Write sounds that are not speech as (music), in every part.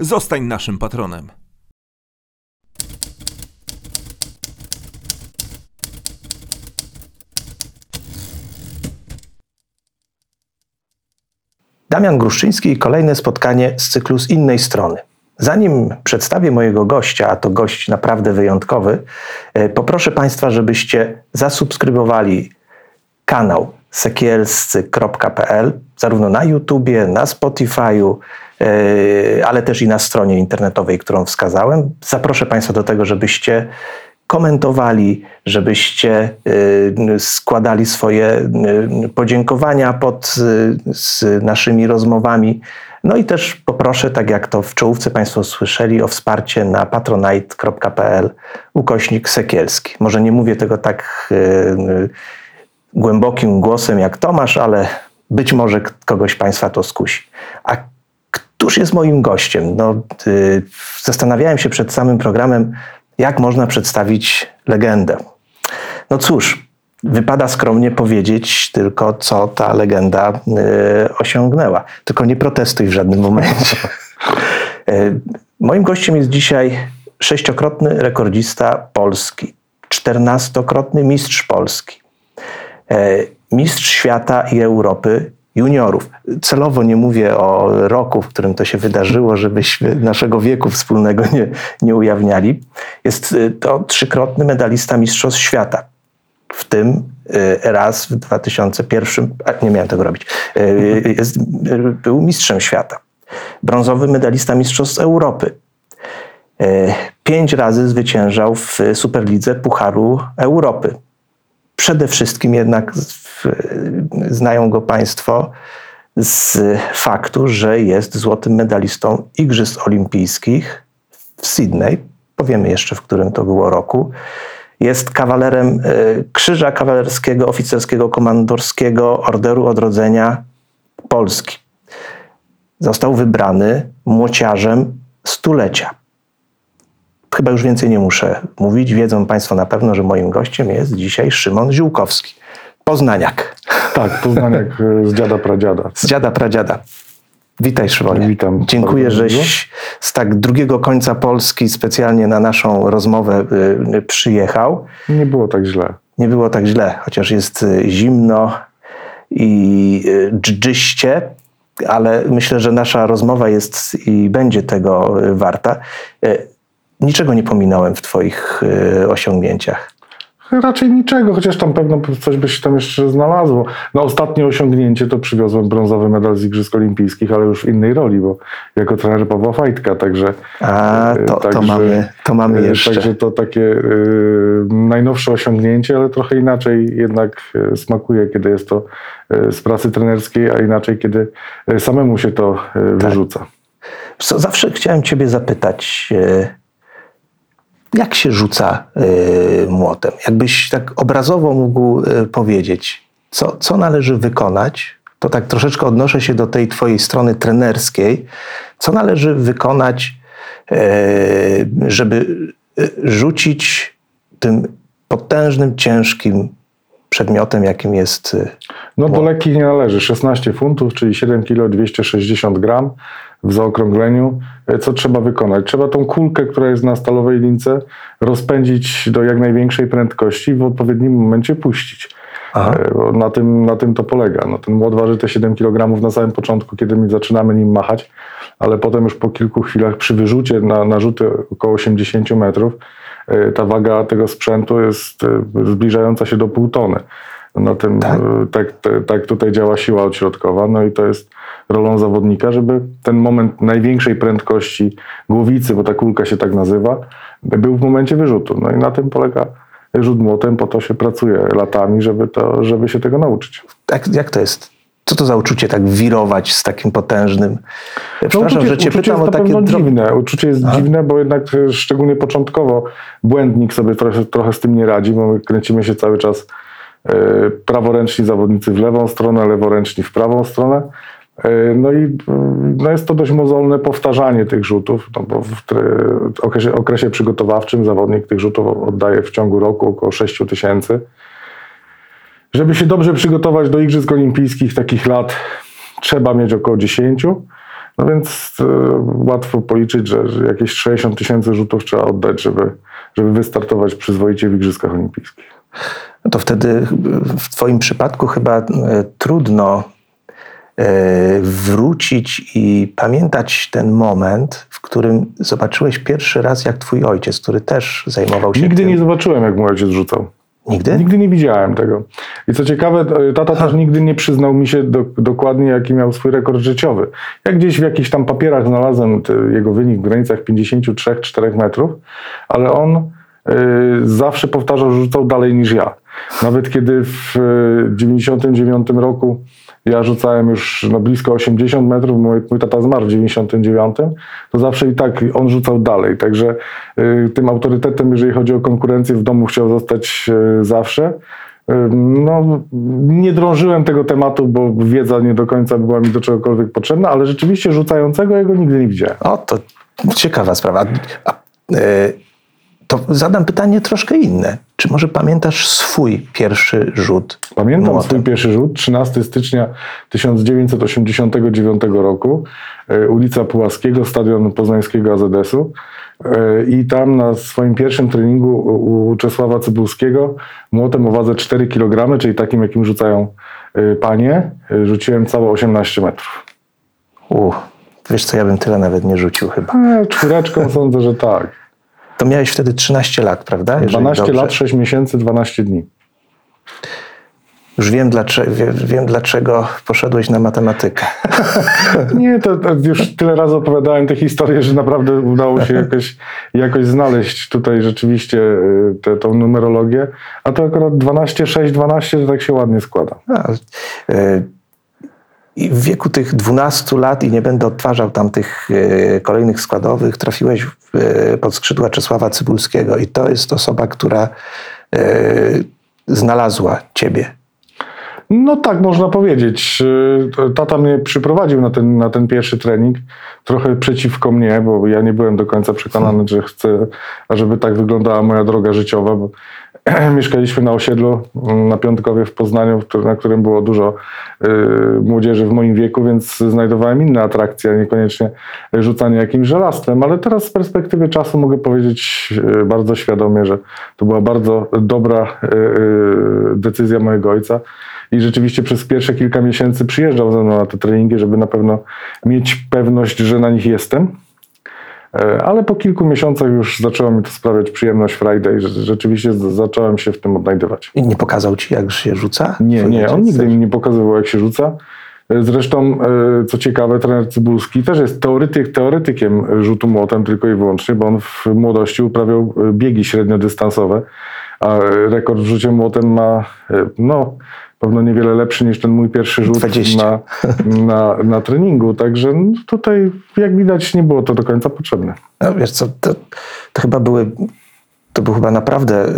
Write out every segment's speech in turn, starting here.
Zostań naszym patronem. Damian Gruszczyński i kolejne spotkanie z cyklu z innej strony. Zanim przedstawię mojego gościa, a to gość naprawdę wyjątkowy, e, poproszę Państwa, żebyście zasubskrybowali kanał sekielscy.pl zarówno na YouTubie, na Spotify'u, ale też i na stronie internetowej, którą wskazałem. Zaproszę Państwa do tego, żebyście komentowali, żebyście y, składali swoje y, podziękowania pod z naszymi rozmowami. No i też poproszę, tak jak to w czołówce Państwo słyszeli, o wsparcie na patronite.pl ukośnik Sekielski. Może nie mówię tego tak głębokim głosem jak Tomasz, ale być może kogoś Państwa to skusi. A któż jest moim gościem? No, zastanawiałem się przed samym programem, jak można przedstawić legendę? No cóż, wypada skromnie powiedzieć tylko, co ta legenda y, osiągnęła. Tylko nie protestuj w żadnym momencie. y, moim gościem jest dzisiaj sześciokrotny rekordzista Polski, czternastokrotny mistrz Polski, y, mistrz świata i Europy juniorów. Celowo nie mówię o roku, w którym to się wydarzyło, żebyśmy naszego wieku wspólnego nie, nie ujawniali. Jest y, to trzykrotny medalista Mistrzostw Świata. W tym y, raz w 2001, a nie miałem tego robić, y, jest, był mistrzem świata. Brązowy medalista Mistrzostw Europy. Pięć razy zwyciężał w Superlidze Pucharu Europy Przede wszystkim jednak znają go Państwo z faktu, że jest złotym medalistą Igrzysk Olimpijskich w Sydney. Powiemy jeszcze, w którym to było roku. Jest kawalerem e, Krzyża Kawalerskiego Oficerskiego Komandorskiego Orderu Odrodzenia Polski. Został wybrany młociarzem stulecia. Chyba już więcej nie muszę mówić. Wiedzą Państwo na pewno, że moim gościem jest dzisiaj Szymon Ziółkowski. Poznaniak. Tak, Poznaniak e, z dziada pradziada. Z dziada pradziada. Witaj Szymonie. Witam. Dziękuję, żeś z tak drugiego końca Polski specjalnie na naszą rozmowę e, przyjechał. Nie było tak źle. Nie było tak źle, chociaż jest e, zimno i dżdżyście, ale myślę, że nasza rozmowa jest i będzie tego warta niczego nie pominąłem w Twoich osiągnięciach. Raczej niczego, chociaż tam pewno coś by się tam jeszcze znalazło. Na ostatnie osiągnięcie to przywiozłem brązowy medal z Igrzysk Olimpijskich, ale już w innej roli, bo jako trener Pawła Fajtka, także... A, to, także, to, mamy, to mamy y, jeszcze. Także to takie y, najnowsze osiągnięcie, ale trochę inaczej jednak smakuje, kiedy jest to z pracy trenerskiej, a inaczej, kiedy samemu się to tak. wyrzuca. Zawsze chciałem Ciebie zapytać jak się rzuca y, młotem? Jakbyś tak obrazowo mógł y, powiedzieć, co, co należy wykonać, to tak troszeczkę odnoszę się do tej twojej strony trenerskiej, co należy wykonać, y, żeby rzucić tym potężnym, ciężkim przedmiotem, jakim jest. No do lekki nie należy. 16 funtów, czyli 7 kg 260 gram w zaokrągleniu, e, co trzeba wykonać? Trzeba tą kulkę, która jest na stalowej lince, rozpędzić do jak największej prędkości i w odpowiednim momencie puścić. Aha. E, na tym, na tym to polega. No, ten młot waży te 7 kg na samym początku, kiedy my zaczynamy nim machać, ale potem już po kilku chwilach przy wyrzucie na, na rzuty około 80 metrów e, ta waga tego sprzętu jest zbliżająca się do pół tony. Na tym, tak? Tak, tak tutaj działa siła odśrodkowa, no i to jest rolą zawodnika, żeby ten moment największej prędkości głowicy, bo ta kulka się tak nazywa, był w momencie wyrzutu. No i na tym polega rzut młotem, po to się pracuje latami, żeby, to, żeby się tego nauczyć. Jak, jak to jest? Co to za uczucie tak wirować z takim potężnym? No, Przepraszam, że cię uczucie pytam o jest na takie dziwne. Uczucie jest dziwne, bo jednak e, szczególnie początkowo błędnik sobie trochę, trochę z tym nie radzi, bo my kręcimy się cały czas e, praworęczni zawodnicy w lewą stronę, leworęczni w prawą stronę. E, No i mm, no jest to dość mozolne powtarzanie tych rzutów, no bo w okresie, okresie przygotowawczym zawodnik tych rzutów oddaje w ciągu roku około 6 tysięcy. Żeby się dobrze przygotować do Igrzysk Olimpijskich takich lat, trzeba mieć około 10. No więc e, łatwo policzyć, że, jakieś 60 tysięcy rzutów trzeba oddać, żeby, żeby wystartować przyzwoicie w Igrzyskach Olimpijskich. To wtedy w Twoim przypadku chyba e, trudno wrócić i pamiętać ten moment, w którym zobaczyłeś pierwszy raz, jak Twój ojciec, który też zajmował się Nigdy tym. nie zobaczyłem, jak mój ojciec rzucał. Nigdy? Nigdy nie widziałem tego. I co ciekawe, e, tata też nigdy nie przyznał mi się do, dokładnie, jaki miał swój rekord życiowy. Ja gdzieś w jakichś tam papierach znalazłem jego wynik w granicach 53-4 metrów, ale on e, zawsze powtarzał, że rzucał dalej niż ja. Nawet kiedy w e, 99 roku ja rzucałem już no, blisko 80 metrów, mój, mój tata zmarł w 99, to zawsze i tak on rzucał dalej. Także y, tym autorytetem, jeżeli chodzi o konkurencję, w domu chciał zostać y, zawsze. Y, No, nie drążyłem tego tematu, bo wiedza nie do końca była mi do czegokolwiek potrzebna, ale rzeczywiście rzucającego jego nigdy nie widziałem. O, to ciekawa sprawa. A, e, to zadam pytanie troszkę inne. Czy może pamiętasz swój pierwszy rzut? Pamiętam młotem? swój pierwszy rzut, 13 stycznia 1989 roku, e, ulica Pułaskiego, stadion poznańskiego AZS-u. E, I tam na swoim pierwszym treningu u Czesława Cybulskiego młotem o wadze 4 kg, czyli takim, jakim rzucają e, panie, rzuciłem całe 18 metrów. U, wiesz co, ja bym tyle nawet nie rzucił chyba. E, Czwóreczką (laughs) sądzę, że tak. To miałeś wtedy 13 lat, prawda? Jeżeli 12 dobrze- lat, 6 miesięcy, 12 dni. Już wiem dlaczego, wiem, wiem, dlaczego poszedłeś na matematykę. (laughs) Nie, to, to już tyle razy opowiadałem tę historię, że naprawdę udało się jakoś, jakoś znaleźć tutaj rzeczywiście y, tę tą numerologię. A to akurat 12, 6, 12 to tak się ładnie składa. A, e, I w wieku tych 12 lat, i nie będę odtwarzał tam tych e, kolejnych składowych, trafiłeś e, pod skrzydła Czesława Cybulskiego i to jest osoba, która e, znalazła ciebie. No tak, można powiedzieć. Tata mnie przyprowadził na ten, na ten pierwszy trening, trochę przeciwko mnie, bo ja nie byłem do końca przekonany, że chcę, ażeby tak wyglądała moja droga życiowa, bo (clears throat) mieszkaliśmy na osiedlu mm, na Piątkowie w Poznaniu, na którym było dużo y, młodzieży w moim wieku, więc znajdowałem inne atrakcje, niekoniecznie rzucanie jakimś żelastwem, ale teraz z perspektywy czasu mogę powiedzieć y, bardzo świadomie, że to była bardzo dobra y, decyzja mojego ojca. I rzeczywiście przez pierwsze kilka miesięcy przyjeżdżał ze mną na te treningi, żeby na pewno mieć pewność, że na nich jestem. E, Ale po kilku miesiącach już zaczęło mi to sprawiać przyjemność Friday, rzeczywiście zacząłem się w tym odnajdywać. I nie pokazał ci, jak się rzuca? Nie, nie, on nigdy mi nie pokazywał, jak się rzuca. E, Zresztą, e, co ciekawe, trener Cybulski też jest teoretyk, teoretykiem rzutu młotem tylko i wyłącznie, bo on w młodości uprawiał biegi średniodystansowe, a rekord w rzucie młotem ma, no, pewno niewiele lepszy niż ten mój pierwszy rzut 20. na, na, na treningu. Także no, tutaj, jak widać, nie było to do końca potrzebne. No, wiesz co, to, to chyba były, to był chyba naprawdę e,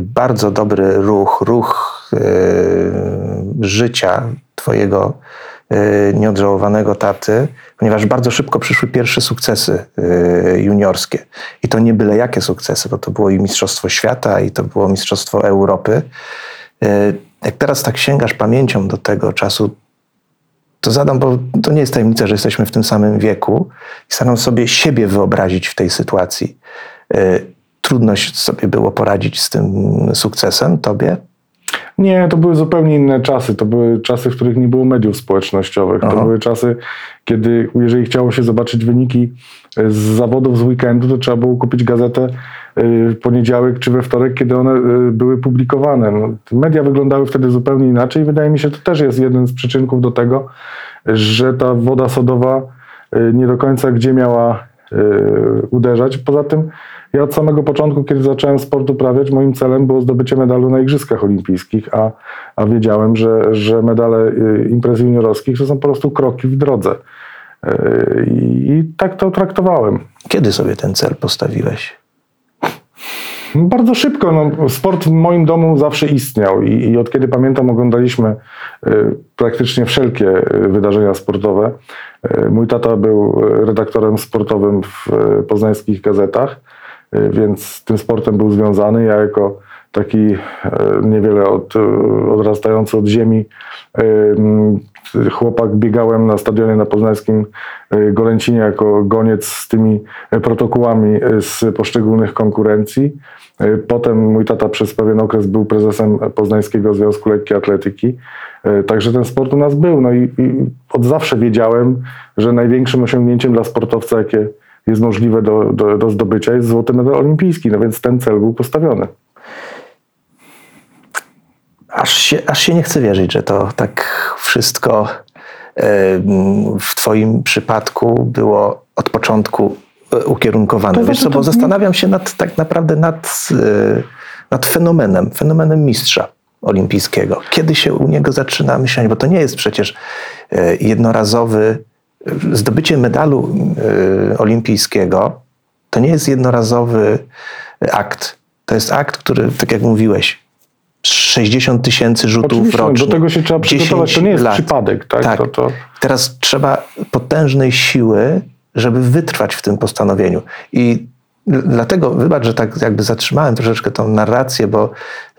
bardzo dobry ruch, ruch e, życia twojego e, nieodżałowanego taty, ponieważ bardzo szybko przyszły pierwsze sukcesy e, juniorskie. I to nie byle jakie sukcesy, bo to było i Mistrzostwo Świata, i to było Mistrzostwo Europy. Jak teraz tak sięgasz pamięcią do tego czasu, to zadam, bo to nie jest tajemnica, że jesteśmy w tym samym wieku i staram sobie siebie wyobrazić w tej sytuacji. E, Trudno się sobie było poradzić z tym sukcesem tobie? Nie, to były zupełnie inne czasy. To były czasy, w których nie było mediów społecznościowych. To Aha. były czasy, kiedy jeżeli chciało się zobaczyć wyniki e, z zawodów z weekendu, to trzeba było kupić gazetę w poniedziałek czy we wtorek, kiedy one e, były publikowane. No, media wyglądały wtedy zupełnie inaczej. Wydaje mi się, to też jest jeden z przyczynków do tego, że ta woda sodowa e, nie do końca gdzie miała y, uderzać. Poza tym ja od samego początku, kiedy zacząłem sport uprawiać, moim celem było zdobycie medalu na Igrzyskach Olimpijskich, a, a wiedziałem, że, że medale y, imprez juniorowskich to są po prostu kroki w drodze. Y, I tak to traktowałem. Kiedy sobie ten cel postawiłeś? Bardzo szybko. No, sport w moim domu zawsze istniał i, i od kiedy pamiętam oglądaliśmy y, praktycznie wszelkie y, wydarzenia sportowe. Y, mój tata był redaktorem sportowym w poznańskich gazetach, więc tym sportem był związany. Ja jako taki y, niewiele od, y, odrastający od ziemi mm, chłopak biegałem na stadionie na poznańskim Golęcinie jako goniec z tymi protokołami z poszczególnych konkurencji. Potem mój tata przez pewien okres był prezesem Poznańskiego Związku Lekkiej Atletyki. Także ten sport u nas był. No i, i od zawsze wiedziałem, że największym osiągnięciem dla sportowca, jakie jest możliwe do, do, do zdobycia, jest złoty medal olimpijski. No więc ten cel był postawiony. Aż się, aż się nie chce wierzyć, że to tak wszystko e, w Twoim przypadku było od początku e, ukierunkowane. To Wiesz znaczy co, bo zastanawiam się nad, tak naprawdę nad, e, nad fenomenem, fenomenem mistrza olimpijskiego. Kiedy się u niego zaczyna myśleć, bo to nie jest przecież jednorazowy, zdobycie medalu olimpijskiego to nie jest jednorazowy akt. To jest akt, który, tak jak mówiłeś, 60 tysięcy rzutów Oczywiście, no, rocznie. do tego się trzeba przygotować. 10 To nie jest lat. przypadek. Tak? Tak. To, to... Teraz trzeba potężnej siły, żeby wytrwać w tym postanowieniu. I dlatego, wybacz, że tak jakby zatrzymałem troszeczkę tą narrację, bo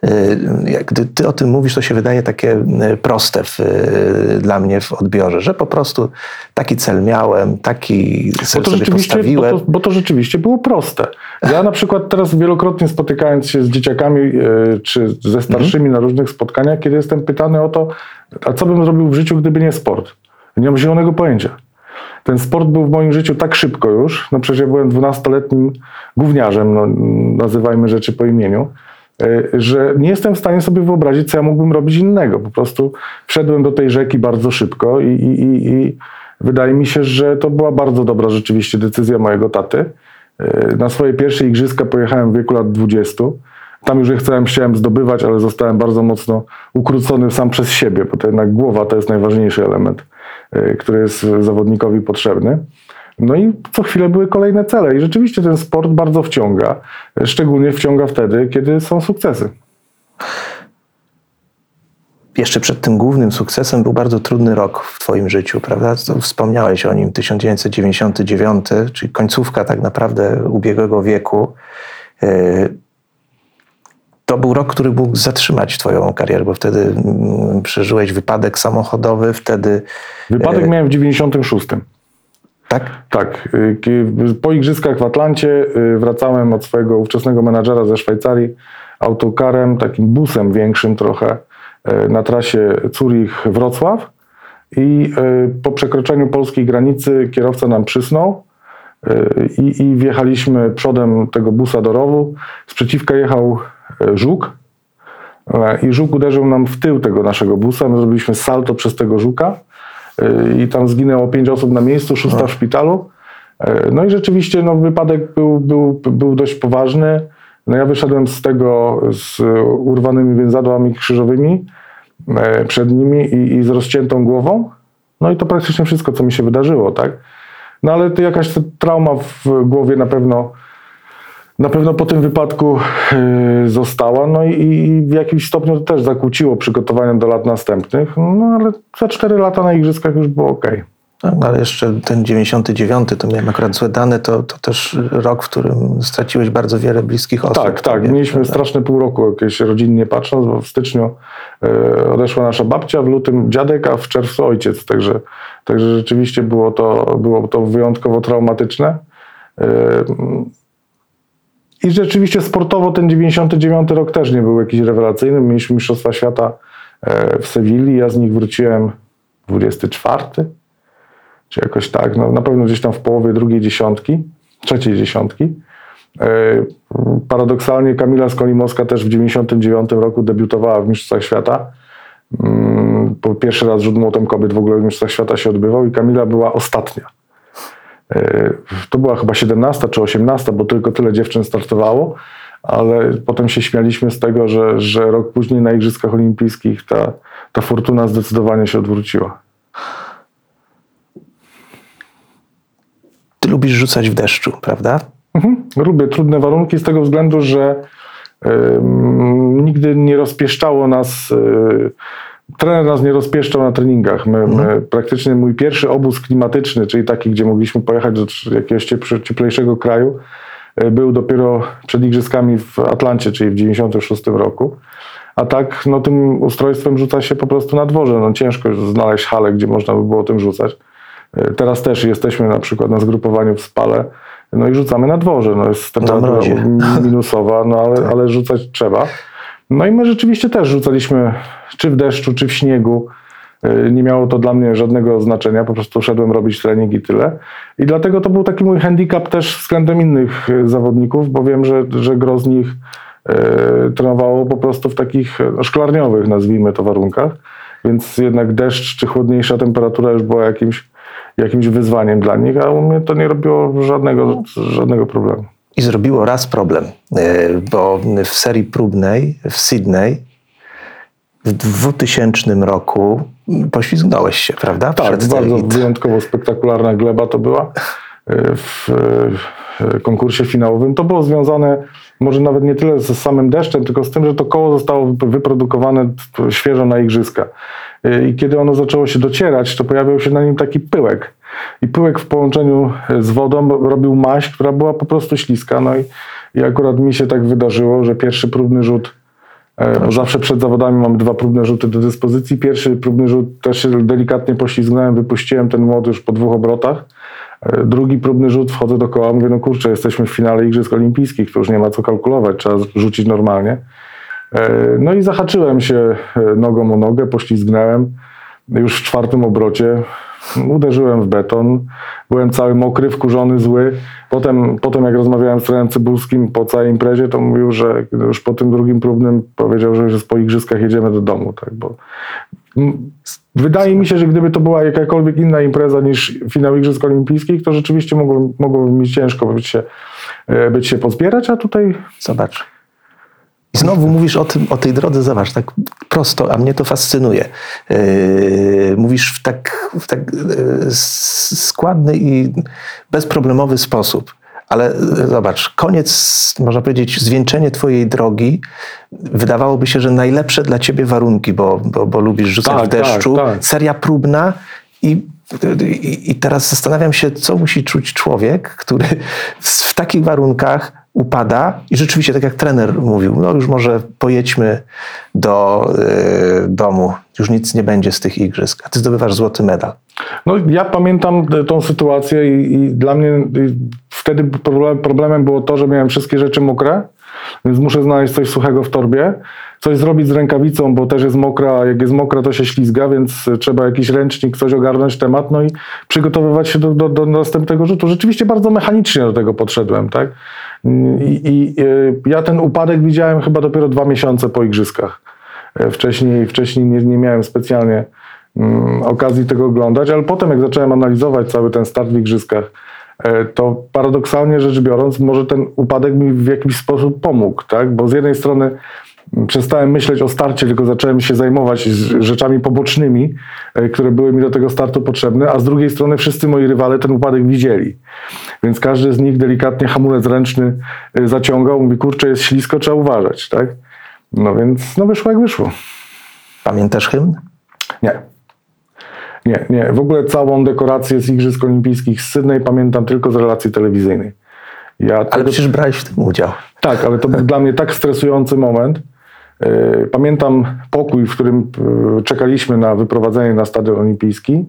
y, gdy ty o tym mówisz, to się wydaje takie y, proste w, y, dla mnie w odbiorze, że po prostu taki cel miałem, taki cel Bo to, sobie rzeczywiście, bo, postawiłem. to, bo to rzeczywiście było proste. Ja na przykład teraz wielokrotnie spotykając się z dzieciakami czy ze starszymi na różnych spotkaniach, kiedy jestem pytany o to, a co bym zrobił w życiu, gdyby nie sport? Nie mam zielonego pojęcia. Ten sport był w moim życiu tak szybko już, no przecież ja byłem 12-letnim gówniarzem, no, nazywajmy rzeczy po imieniu, e, że nie jestem w stanie sobie wyobrazić, co ja mógłbym robić innego. Po prostu wszedłem do tej rzeki bardzo szybko i, i, i, i wydaje mi się, że to była bardzo dobra rzeczywiście decyzja mojego taty. E, Na swoje pierwsze igrzyska pojechałem w wieku lat 20. Tam już je chciałem, chciałem zdobywać, ale zostałem bardzo mocno ukrócony sam przez siebie, bo to jednak głowa to jest najważniejszy element, który jest zawodnikowi potrzebny. No i co chwilę były kolejne cele i rzeczywiście ten sport bardzo wciąga, szczególnie wciąga wtedy, kiedy są sukcesy. jeszcze przed tym głównym sukcesem był bardzo trudny rok w Twoim życiu, prawda? Wspomniałeś o nim, 1999, czyli końcówka tak naprawdę ubiegłego wieku. To był rok, który mógł zatrzymać Twoją karierę, bo wtedy mm, przeżyłeś wypadek samochodowy, wtedy. Wypadek E, miałem w 96. Tak? Tak. y, Po igrzyskach w Atlancie y, wracałem od swojego ówczesnego menadżera ze Szwajcarii autokarem, takim busem większym trochę y, na trasie Zurich-Wrocław i y, po przekroczeniu polskiej granicy kierowca nam przysnął i, i wjechaliśmy przodem tego busa do rowu. Sprzeciwka jechał żuk e, i żuk uderzył nam w tył tego naszego busa. My zrobiliśmy salto przez tego żuka y, i tam zginęło pięć osób na miejscu, szósta w szpitalu. E, No i rzeczywiście no, wypadek był, był, był dość poważny. No ja wyszedłem z tego z urwanymi więzadłami krzyżowymi e, przed nimi i, i z rozciętą głową. No i to praktycznie wszystko, co mi się wydarzyło, tak? No ale to jakaś trauma w głowie na pewno na pewno po tym wypadku yy, została, no i, w jakimś stopniu to też zakłóciło przygotowania do lat następnych, no ale za 4 lata na igrzyskach już było ok. Tak, no ale jeszcze ten 99, to miałem akurat złe dane, to, to też rok, w którym straciłeś bardzo wiele bliskich osób. Tak, tak. Tobie, Mieliśmy prawda? straszne pół roku jakieś rodzinnie patrząc, bo w styczniu e, odeszła nasza babcia, w lutym dziadek, a w czerwcu ojciec. Także, także rzeczywiście było to, było to wyjątkowo traumatyczne. I rzeczywiście sportowo ten 99 rok też nie był jakiś rewelacyjny. Mieliśmy Mistrzostwa Świata e, w Sewilli, ja z nich wróciłem 24, czy jakoś tak, no, na pewno gdzieś tam w połowie drugiej dziesiątki, trzeciej dziesiątki. E, Paradoksalnie Kamila Skolimowska też w 99 roku debiutowała w Mistrzostwach Świata. Mm, pierwszy rzut młotem kobiet w ogóle w Mistrzostwach Świata się odbywał i Kamila była ostatnia. E, To była chyba 17 czy 18, bo tylko tyle dziewczyn startowało, ale potem się śmialiśmy z tego, że, że rok później na Igrzyskach Olimpijskich ta, ta fortuna zdecydowanie się odwróciła. Ty lubisz rzucać w deszczu, prawda? Mhm. Lubię trudne warunki z tego względu, że ym, nigdy nie rozpieszczało nas. y, trener nas nie rozpieszczał na treningach. My, my, praktycznie mój pierwszy obóz klimatyczny, czyli taki, gdzie mogliśmy pojechać do jakiegoś cieplejszego kraju, y, był dopiero przed Igrzyskami w Atlancie, czyli w 96 roku. A tak, no tym ustrojstwem rzuca się po prostu na dworze. No, ciężko znaleźć halę, gdzie można by było tym rzucać. Y, Teraz też jesteśmy na przykład na zgrupowaniu w Spale, no i rzucamy na dworze. No jest temperatura minusowa, no ale, ale rzucać trzeba. No i my rzeczywiście też rzucaliśmy czy w deszczu, czy w śniegu. Y, Nie miało to dla mnie żadnego znaczenia, po prostu szedłem robić trening i tyle. I dlatego to był taki mój handicap też względem innych y, zawodników, bo wiem, że, że gro z nich y, trenowało po prostu w takich y, szklarniowych, nazwijmy to, warunkach. Więc jednak deszcz czy chłodniejsza temperatura już była jakimś, jakimś wyzwaniem dla nich, a u mnie to nie robiło żadnego, żadnego problemu. I zrobiło raz problem, y, bo w serii próbnej w Sydney w 2000 roku poślizgnąłeś się, prawda? Tak, Przed bardzo Elite. wyjątkowo spektakularna gleba to była e, w e, konkursie finałowym. To było związane może nawet nie tyle z samym deszczem, tylko z tym, że to koło zostało wyprodukowane świeżo na igrzyska. E, I kiedy ono zaczęło się docierać, to pojawiał się na nim taki pyłek. I pyłek w połączeniu z wodą robił maź, która była po prostu śliska. No i, i akurat mi się tak wydarzyło, że pierwszy próbny rzut E, Bo zawsze przed zawodami mamy dwa próbne rzuty do dyspozycji. Pierwszy próbny rzut też się delikatnie poślizgnąłem, wypuściłem ten młot już po dwóch obrotach. E, Drugi próbny rzut, wchodzę do koła, mówię, no kurczę, jesteśmy w finale Igrzysk Olimpijskich, to już nie ma co kalkulować, trzeba rzucić normalnie. E, No i zahaczyłem się e, nogą o nogę, poślizgnąłem. Już w czwartym obrocie uderzyłem w beton. Byłem cały mokry, wkurzony, zły. Potem, potem jak rozmawiałem z trenerem Cybulskim po całej imprezie, to mówił, że już po tym drugim próbnym powiedział, że już po igrzyskach jedziemy do domu. Tak, bo Wydaje mi się, że gdyby to była jakakolwiek inna impreza niż finał Igrzysk Olimpijskich, to rzeczywiście mogło, mogłoby mi ciężko być się, e, być się pozbierać, a tutaj Zobacz. I znowu mówisz o, tym, o tej drodze, zobacz, tak prosto, a mnie to fascynuje. Yy, mówisz w tak, w tak yy, składny i bezproblemowy sposób. Ale zobacz, koniec, można powiedzieć, zwieńczenie twojej drogi. Wydawałoby się, że najlepsze dla ciebie warunki, bo, bo, bo lubisz rzucać Tak, w deszczu. tak, tak. Seria próbna i, i, i teraz zastanawiam się, co musi czuć człowiek, który w takich warunkach upada i rzeczywiście, tak jak trener mówił, no już może pojedźmy do y, domu, już nic nie będzie z tych igrzysk, a ty zdobywasz złoty medal. No, ja pamiętam e, tą sytuację i, i dla mnie y, wtedy proble- problemem było to, że miałem wszystkie rzeczy mokre, więc muszę znaleźć coś suchego w torbie, coś zrobić z rękawicą, bo też jest mokra, jak jest mokra, to się ślizga, więc e, trzeba jakiś ręcznik, coś ogarnąć temat, no i przygotowywać się do, do, do następnego rzutu. Rzeczywiście bardzo mechanicznie do tego podszedłem, tak? I, i y, ja ten upadek widziałem chyba dopiero dwa miesiące po igrzyskach. E, Wcześniej, wcześniej nie, nie miałem specjalnie mm, okazji tego oglądać, ale potem jak zacząłem analizować cały ten start w igrzyskach, e, to paradoksalnie rzecz biorąc, może ten upadek mi w jakiś sposób pomógł, tak? Bo z jednej strony mm, przestałem myśleć o starcie, tylko zacząłem się zajmować rzeczami pobocznymi, e, które były mi do tego startu potrzebne, a z drugiej strony wszyscy moi rywale ten upadek widzieli. Więc każdy z nich delikatnie hamulec ręczny e, zaciągał, mówi, kurczę, jest ślisko, trzeba uważać, tak? No więc, no wyszło jak wyszło. Pamiętasz hymn? Nie. Nie, nie. W ogóle całą dekorację z Igrzysk Olimpijskich z Sydney pamiętam tylko z relacji telewizyjnej. Ja Ale tego, przecież brałeś w tym udział. tak, ale to był dla mnie tak stresujący moment. Yy, Pamiętam pokój, w którym yy, czekaliśmy na wyprowadzenie na Stadion Olimpijski.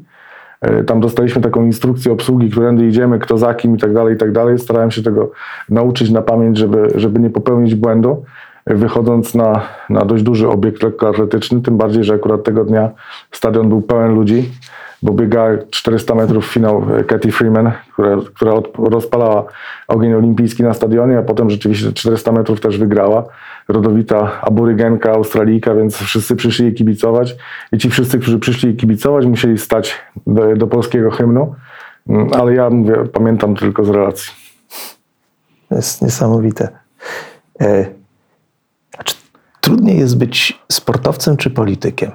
Yy, Tam dostaliśmy taką instrukcję obsługi, którędy idziemy, kto za kim i tak dalej, i tak dalej. Starałem się tego nauczyć na pamięć, żeby, żeby nie popełnić błędu, wychodząc na, na dość duży obiekt lekkoatletyczny, tym bardziej, że akurat tego dnia stadion był pełen ludzi, bo biegała 400 metrów finał e, Katy Freeman, która, która od, rozpalała ogień olimpijski na stadionie, a potem rzeczywiście 400 metrów też wygrała. Rodowita aborygenka, Australijka, więc wszyscy przyszli jej kibicować i ci wszyscy, którzy przyszli jej kibicować, musieli stać do, do polskiego hymnu. Mm, Ale ja mówię, pamiętam tylko z relacji. To jest niesamowite. E, trudniej jest być sportowcem czy politykiem?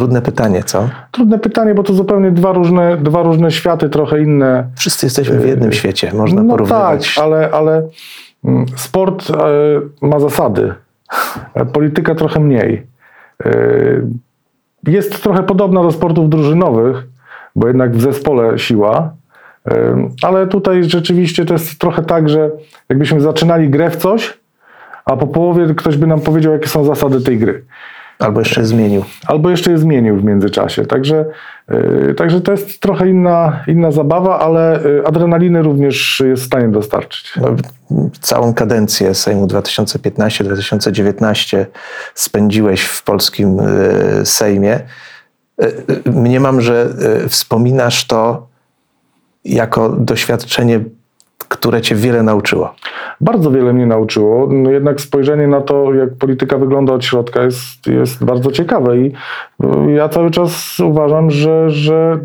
Trudne pytanie, co? Trudne pytanie, bo to zupełnie dwa różne, dwa różne światy, trochę inne. Wszyscy jesteśmy w jednym świecie, można no porównywać. tak, ale, ale mm, sport e, ma zasady, (laughs) polityka trochę mniej. E, Jest trochę podobna do sportów drużynowych, bo jednak w zespole siła, e, ale tutaj rzeczywiście to jest trochę tak, że jakbyśmy zaczynali grę w coś, a po połowie ktoś by nam powiedział, jakie są zasady tej gry. Albo jeszcze zmienił. Albo jeszcze je zmienił w międzyczasie. Także, yy, także to jest trochę inna, inna zabawa, ale yy, adrenaliny również jest w stanie dostarczyć. No, całą kadencję Sejmu 2015-2019 spędziłeś w polskim e, Sejmie. E, e, Mniemam, że e, wspominasz to jako doświadczenie, które cię wiele nauczyło. Bardzo wiele mnie nauczyło, no jednak spojrzenie na to, jak polityka wygląda od środka jest, jest bardzo ciekawe i yy, ja cały czas uważam, że, że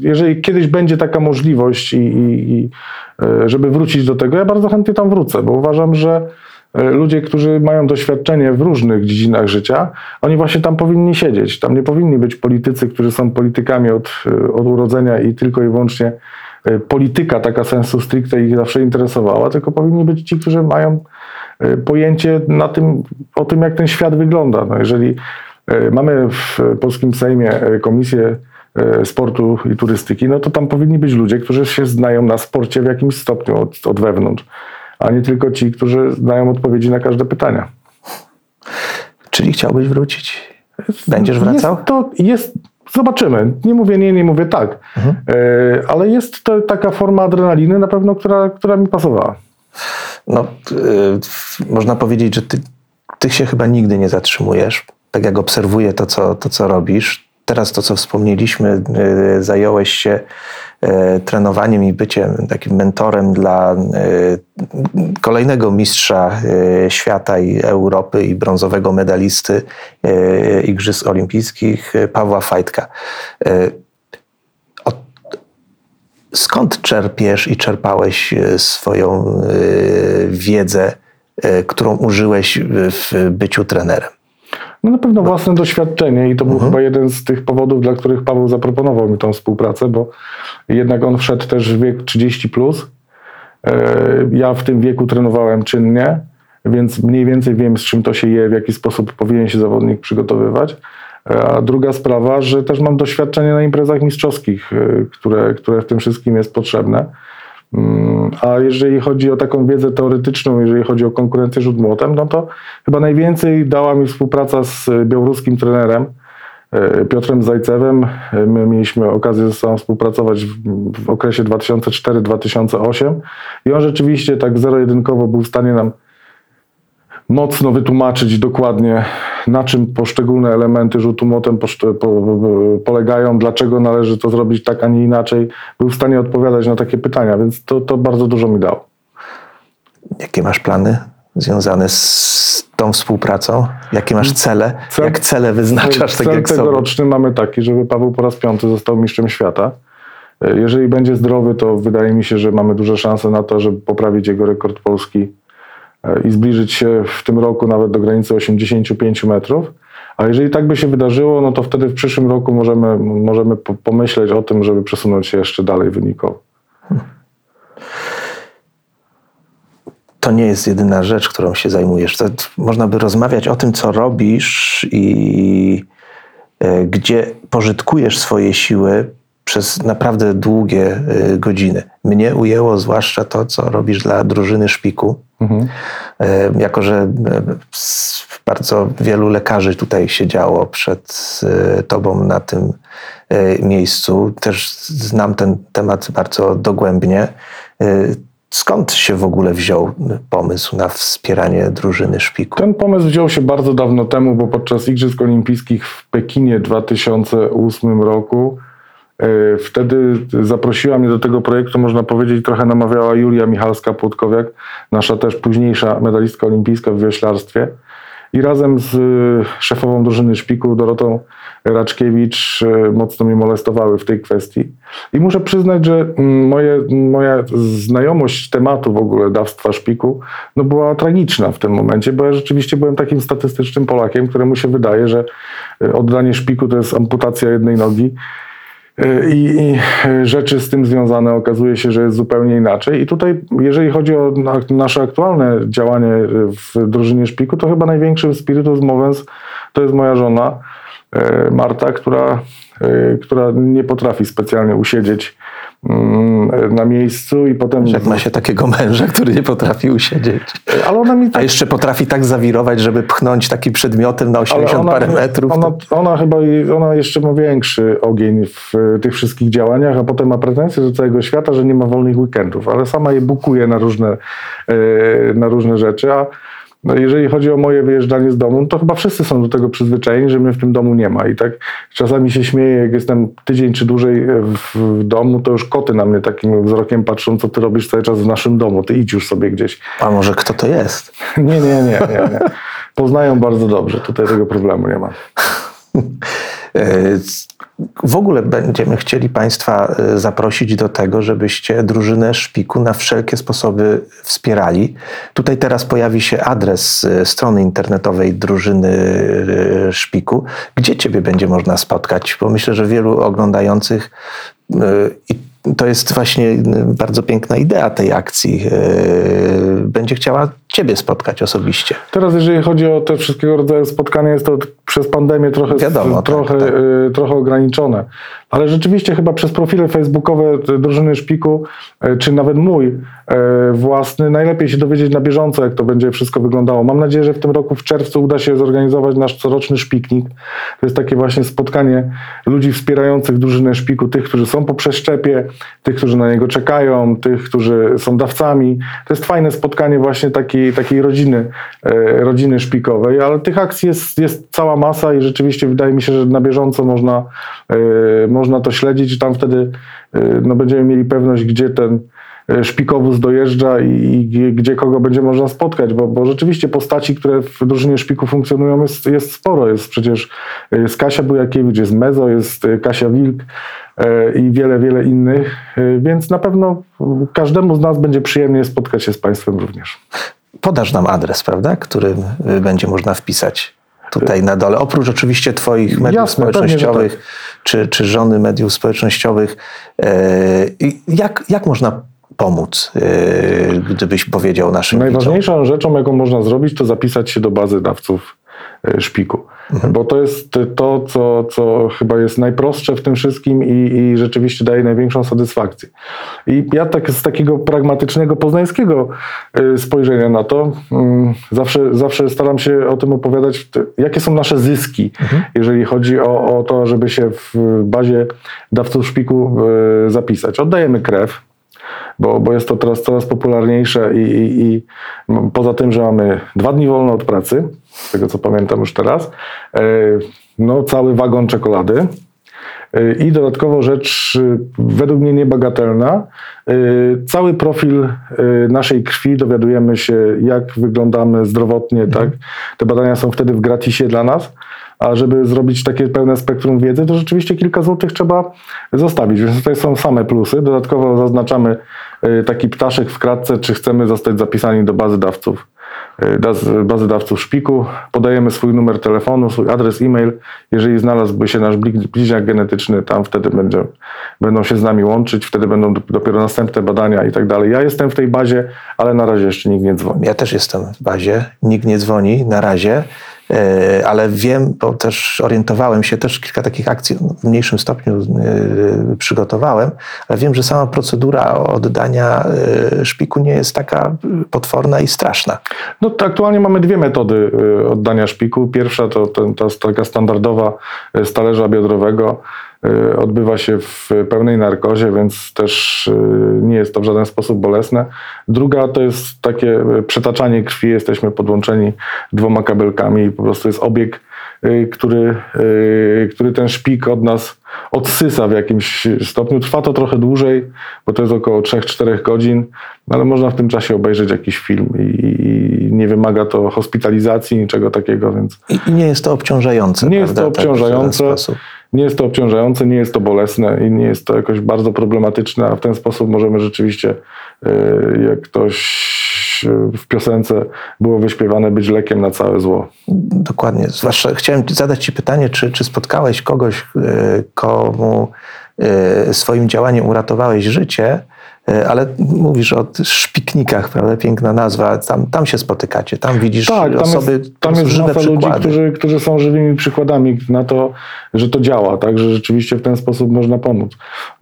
jeżeli kiedyś będzie taka możliwość i, i, i yy, żeby wrócić do tego, ja bardzo chętnie tam wrócę, bo uważam, że yy, ludzie, którzy mają doświadczenie w różnych dziedzinach życia, oni właśnie tam powinni siedzieć. Tam nie powinni być politycy, którzy są politykami od, od urodzenia i tylko i wyłącznie y, polityka taka sensu stricte ich zawsze interesowała, tylko powinni być ci, którzy mają y, pojęcie na tym, o tym, jak ten świat wygląda. No jeżeli y, mamy w polskim Sejmie Komisję Sportu i Turystyki, no to tam powinni być ludzie, którzy się znają na sporcie w jakimś stopniu od, od wewnątrz, a nie tylko ci, którzy znają odpowiedzi na każde pytania. Czyli chciałbyś wrócić? Będziesz wracał? Jest to jest, zobaczymy. Nie mówię nie, nie mówię tak. Mhm. E, ale jest to taka forma adrenaliny na pewno, która, która mi pasowała. No, y, można powiedzieć, że ty, ty się chyba nigdy nie zatrzymujesz. Tak jak obserwuję to, co, to, co robisz. Teraz to, co wspomnieliśmy, y, zająłeś się trenowaniem i byciem takim mentorem dla y, kolejnego mistrza y, świata i Europy i brązowego medalisty Igrzysk Olimpijskich, Pawła Fajtka. Skąd czerpiesz i czerpałeś e, swoją e, wiedzę, e, którą użyłeś w byciu trenerem? No na pewno własne doświadczenie i to był chyba jeden z tych powodów, dla których Paweł zaproponował mi tą współpracę, bo jednak on wszedł też w wiek 30+. Plus. E, Ja w tym wieku trenowałem czynnie, więc mniej więcej wiem, z czym to się je, w jaki sposób powinien się zawodnik przygotowywać. E, A druga sprawa, że też mam doświadczenie na imprezach mistrzowskich, e, które, które w tym wszystkim jest potrzebne. Mm, A jeżeli chodzi o taką wiedzę teoretyczną, jeżeli chodzi o konkurencję rzut młotem, no to chyba najwięcej dała mi współpraca z e, białoruskim trenerem e, Piotrem Zajcewem. E, My mieliśmy okazję ze sobą współpracować w, w okresie 2004-2008 i on rzeczywiście tak zero-jedynkowo był w stanie nam mocno wytłumaczyć dokładnie, na czym poszczególne elementy rzutu młotem polegają, dlaczego należy to zrobić tak, a nie inaczej. Był w stanie odpowiadać na takie pytania, więc to, to bardzo dużo mi dało. Jakie masz plany związane z tą współpracą? Jakie masz cele? Cel- Jak cele wyznaczasz, tak Cel jak sobie? tegoroczny mamy taki, żeby Paweł po raz piąty został mistrzem świata. E, Jeżeli będzie zdrowy, to wydaje mi się, że mamy duże szanse na to, żeby poprawić jego rekord polski i zbliżyć się w tym roku nawet do granicy 85 metrów. A jeżeli tak by się wydarzyło, no to wtedy w przyszłym roku możemy, możemy po- pomyśleć o tym, żeby przesunąć się jeszcze dalej wynikowo. To nie jest jedyna rzecz, którą się zajmujesz. To, można by rozmawiać o tym, co robisz i e, gdzie pożytkujesz swoje siły przez naprawdę długie e, godziny. Mnie ujęło zwłaszcza to, co robisz dla drużyny szpiku. E, Jako, że e, bardzo wielu lekarzy tutaj siedziało przed e, tobą na tym miejscu, też znam ten temat bardzo dogłębnie. Skąd się w ogóle wziął pomysł na wspieranie drużyny szpiku? Ten pomysł wziął się bardzo dawno temu, bo podczas Igrzysk Olimpijskich w Pekinie w 2008 roku wtedy zaprosiła mnie do tego projektu, można powiedzieć, trochę namawiała Julia Michalska-Płotkowiak, nasza też późniejsza medalistka olimpijska w wioślarstwie. i razem z y, szefową drużyny szpiku Dorotą Raczkiewicz y, mocno mnie molestowały w tej kwestii. I muszę przyznać, że mm, moje, moja znajomość tematu w ogóle dawstwa szpiku no była tragiczna w tym momencie, bo ja rzeczywiście byłem takim statystycznym Polakiem, któremu się wydaje, że oddanie szpiku to jest amputacja jednej nogi. Y, I, I rzeczy z tym związane okazuje się, że jest zupełnie inaczej. I tutaj, jeżeli chodzi o na, nasze aktualne działanie w drużynie szpiku, to chyba największym spiritus to jest moja żona Marta, która, która nie potrafi specjalnie usiedzieć na miejscu i potem. Jak ma się takiego męża, który nie potrafi usiedzieć. Ale ona mi A tak jeszcze potrafi tak zawirować, żeby pchnąć takim przedmiotem na Ale 80 parę metrów. Ona, ona chyba ona jeszcze ma większy ogień w e, tych wszystkich działaniach, a potem ma pretensje do całego świata, że nie ma wolnych weekendów, ale sama je bukuje na różne, e, na różne rzeczy. A no jeżeli chodzi o moje wyjeżdżanie z domu, to chyba wszyscy są do tego przyzwyczajeni, że mnie w tym domu nie ma. I tak czasami się śmieję, jak jestem tydzień czy dłużej w, w domu, to już koty na mnie takim wzrokiem patrzą, co ty robisz cały czas w naszym domu, ty idź już sobie gdzieś. A może kto to jest? (laughs) Nie, nie, nie, nie. nie. Poznają bardzo dobrze, tutaj tego problemu nie ma. (laughs) E, W ogóle będziemy chcieli Państwa e, zaprosić do tego, żebyście drużynę Szpiku na wszelkie sposoby wspierali. Tutaj teraz pojawi się adres e, strony internetowej drużyny Szpiku. Gdzie Ciebie będzie można spotkać? Bo myślę, że wielu oglądających i to jest właśnie e, bardzo piękna idea tej akcji. e, Będzie chciała Ciebie spotkać osobiście. Teraz, jeżeli chodzi o te wszystkiego rodzaju spotkania, jest to przez pandemię trochę, Wiadomo, tak, trochę, tak. y, trochę ograniczone. Ale rzeczywiście chyba przez profile facebookowe drużyny Szpiku, y, czy nawet mój y, własny, najlepiej się dowiedzieć na bieżąco, jak to będzie wszystko wyglądało. Mam nadzieję, że w tym roku w czerwcu uda się zorganizować nasz coroczny szpiknik. To jest takie właśnie spotkanie ludzi wspierających drużynę Szpiku, tych, którzy są po przeszczepie, tych, którzy na niego czekają, tych, którzy są dawcami. To jest fajne spotkanie właśnie takiej, takiej rodziny, e, rodziny szpikowej, ale tych akcji jest, jest cała masa i rzeczywiście wydaje mi się, że na bieżąco można, e, można to śledzić i tam wtedy e, no, będziemy mieli pewność, gdzie ten szpikowóz dojeżdża i, i gdzie- kogo będzie można spotkać, bo, bo rzeczywiście postaci, które w drużynie szpiku funkcjonują jest, jest sporo. Jest przecież jest Kasia Bujakiewicz, jest Mezo, jest e, Kasia Wilk e, i wiele, wiele innych, e, więc na pewno każdemu z nas będzie przyjemnie spotkać się z Państwem również. podasz nam adres, prawda, którym y, będzie można wpisać tutaj na dole. Oprócz oczywiście Twoich mediów Jasne, pewnie, że społecznościowych czy, czy żony mediów społecznościowych. e, jak, jak można pomóc, e, gdybyś powiedział naszym widzom? Najważniejszą rzeczą, jaką można zrobić, to zapisać się do bazy dawców e, szpiku. Bo to jest to, co, co chyba jest najprostsze w tym wszystkim i, i rzeczywiście daje największą satysfakcję. I ja tak z takiego pragmatycznego, poznańskiego e, spojrzenia na to, mm, zawsze, zawsze staram się o tym opowiadać, jakie są nasze zyski, jeżeli chodzi o, o to, żeby się w bazie dawców szpiku e, zapisać. Oddajemy krew, bo, bo jest to teraz coraz popularniejsze i, i, i poza tym, że mamy dwa dni wolne od pracy, z tego co pamiętam już teraz, e, no cały wagon czekolady e, i dodatkowo rzecz e, według mnie niebagatelna, cały profil naszej krwi dowiadujemy się jak wyglądamy zdrowotnie, tak? Te badania są wtedy w gratisie dla nas. A żeby zrobić takie pełne spektrum wiedzy, to rzeczywiście kilka złotych trzeba zostawić. Więc tutaj są same plusy. Dodatkowo zaznaczamy y, taki ptaszek w kratce, czy chcemy zostać zapisani do bazy dawców. y, Bazy dawców szpiku. Podajemy swój numer telefonu, swój adres e-mail. Jeżeli znalazłby się nasz bli- bliźniak genetyczny, tam wtedy będzie, będą się z nami łączyć, wtedy będą dop- dopiero następne badania i tak dalej. Ja jestem w tej bazie, ale na razie jeszcze nikt nie dzwoni. Ja też jestem w bazie, nikt nie dzwoni na razie, ale wiem, bo też orientowałem się, też kilka takich akcji w mniejszym stopniu e, przygotowałem, ale wiem, że sama procedura oddania e, szpiku nie jest taka potworna i straszna. No to aktualnie mamy dwie metody oddania szpiku. Pierwsza to, to, taka standardowa z talerza biodrowego. Y, Odbywa się w pełnej narkozie, więc też y, nie jest to w żaden sposób bolesne. Druga to jest takie y, przetaczanie krwi. Jesteśmy podłączeni dwoma kabelkami i po prostu jest obieg, który, który ten szpik od nas odsysa w jakimś stopniu. Trwa to trochę dłużej, bo to jest około 3-4 godzin, ale można w tym czasie obejrzeć jakiś film i, nie wymaga to hospitalizacji, niczego takiego, więc I, nie jest to obciążające. nie jest to prawda? Tak, nie jest to obciążające, nie jest to bolesne i nie jest to jakoś bardzo problematyczne, a w ten sposób możemy rzeczywiście, e, jak ktoś e, w piosence było wyśpiewane, być lekiem na całe zło. Dokładnie. Zwłaszcza chciałem zadać Ci pytanie, czy, czy spotkałeś kogoś, e, komu swoim działaniem uratowałeś życie, ale mówisz o szpiknikach, prawda? Piękna nazwa. Tam, tam się spotykacie, tam widzisz Tak, tam osoby, jest, tam jest żywe masa ludzi, którzy, którzy są żywymi przykładami na to, że to działa, tak, że rzeczywiście w ten sposób można pomóc.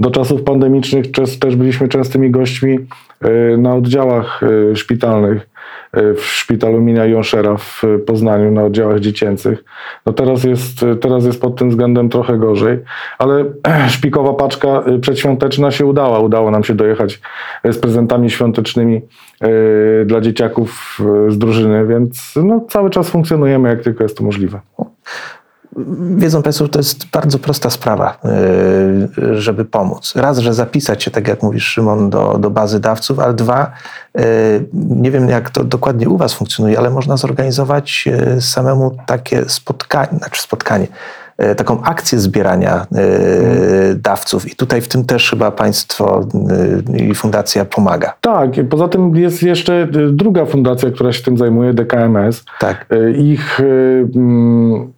Do czasów pandemicznych też, też byliśmy częstymi gośćmi e, na oddziałach e, szpitalnych e, w szpitalu Minia Jonszera w Poznaniu, na oddziałach dziecięcych. No teraz jest, teraz jest pod tym względem trochę gorzej, ale (clears throat) szpikowa paczka e, przedświąteczna się udała. Udało nam się dojechać e, z prezentami świątecznymi e, dla dzieciaków e, z drużyny, więc no, cały czas funkcjonujemy, jak tylko jest to możliwe. Wiedzą Państwo, to jest bardzo prosta sprawa, yy, żeby pomóc. Raz, że zapisać się, tak jak mówisz Szymon, do, do bazy dawców, ale dwa, yy, nie wiem jak to dokładnie u Was funkcjonuje, ale można zorganizować yy, samemu takie spotkanie, znaczy spotkanie, taką akcję zbierania yy, dawców i tutaj w tym też chyba Państwo i Fundacja pomaga. Tak, poza tym jest jeszcze druga fundacja, która się tym zajmuje, DKMS. Tak. Ich mm,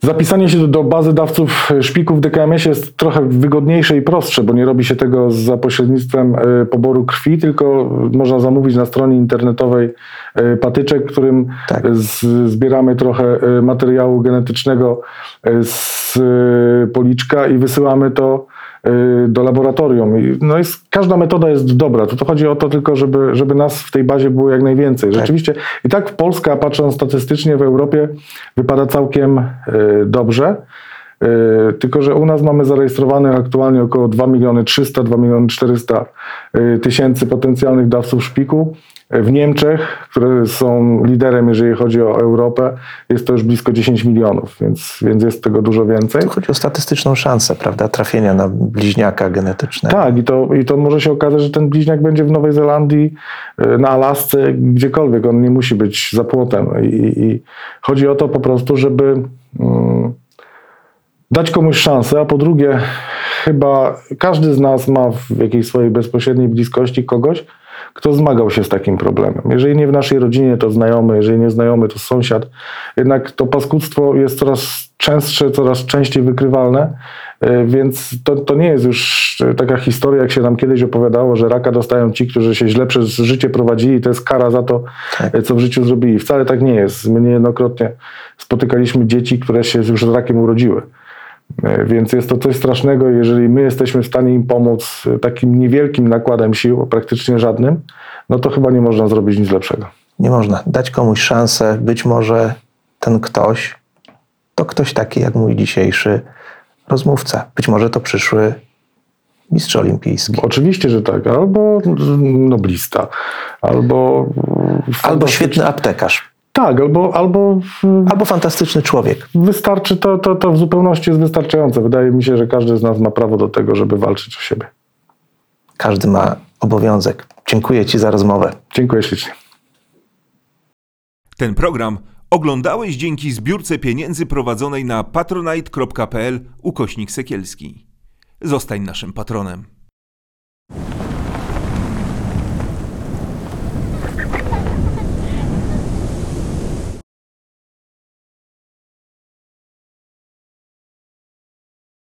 zapisanie się do, bazy dawców e, szpików w DKMS jest trochę wygodniejsze i prostsze, bo nie robi się tego za pośrednictwem e, poboru krwi, tylko można zamówić na stronie internetowej e, patyczek, którym Tak. zbieramy trochę materiału genetycznego z policzka i wysyłamy to do laboratorium. No jest, każda metoda jest dobra. To, to chodzi o to tylko, żeby, żeby nas w tej bazie było jak najwięcej. Rzeczywiście i tak Polska, patrząc statystycznie w Europie, wypada całkiem y, dobrze. Y, tylko, że u nas mamy zarejestrowanych aktualnie około 2 miliony 300, 2 miliony 400 y, tysięcy potencjalnych dawców szpiku. W Niemczech, które są liderem, jeżeli chodzi o Europę, jest to już blisko 10 milionów, więc, więc jest tego dużo więcej. Tu chodzi o statystyczną szansę, prawda, trafienia na bliźniaka genetycznego. Tak, i to, i to może się okazać, że ten bliźniak będzie w Nowej Zelandii, y, na Alasce, gdziekolwiek. On nie musi być za płotem. I, i chodzi o to po prostu, żeby mm, dać komuś szansę, a po drugie, chyba każdy z nas ma w jakiejś swojej bezpośredniej bliskości kogoś, kto zmagał się z takim problemem. Jeżeli nie w naszej rodzinie, to znajomy, jeżeli nie znajomy, to sąsiad. Jednak to paskudztwo jest coraz częstsze, coraz częściej wykrywalne, y, więc to, to nie jest już y, taka historia, jak się nam kiedyś opowiadało, że raka dostają ci, którzy się źle przez życie prowadzili to jest kara za to, Tak. y, co w życiu zrobili. Wcale tak nie jest. My niejednokrotnie spotykaliśmy dzieci, które się już z rakiem urodziły. E, Więc jest to coś strasznego, jeżeli my jesteśmy w stanie im pomóc e, takim niewielkim nakładem sił, praktycznie żadnym, no to chyba nie można zrobić nic lepszego. Nie można dać komuś szansę. Być może ten ktoś to ktoś taki jak mój dzisiejszy rozmówca. Być może to przyszły mistrz olimpijski. Oczywiście, że tak. Albo noblista, albo... Albo świetny aptekarz. Tak, albo, albo Albo fantastyczny człowiek. wystarczy, to, to, to w zupełności jest wystarczające. Wydaje mi się, że każdy z nas ma prawo do tego, żeby walczyć o siebie. Każdy ma obowiązek. Dziękuję Ci za rozmowę. Dziękuję ślicznie. Ten program oglądałeś dzięki zbiórce pieniędzy prowadzonej na patronite.pl ukośnik sekielski. Zostań naszym patronem.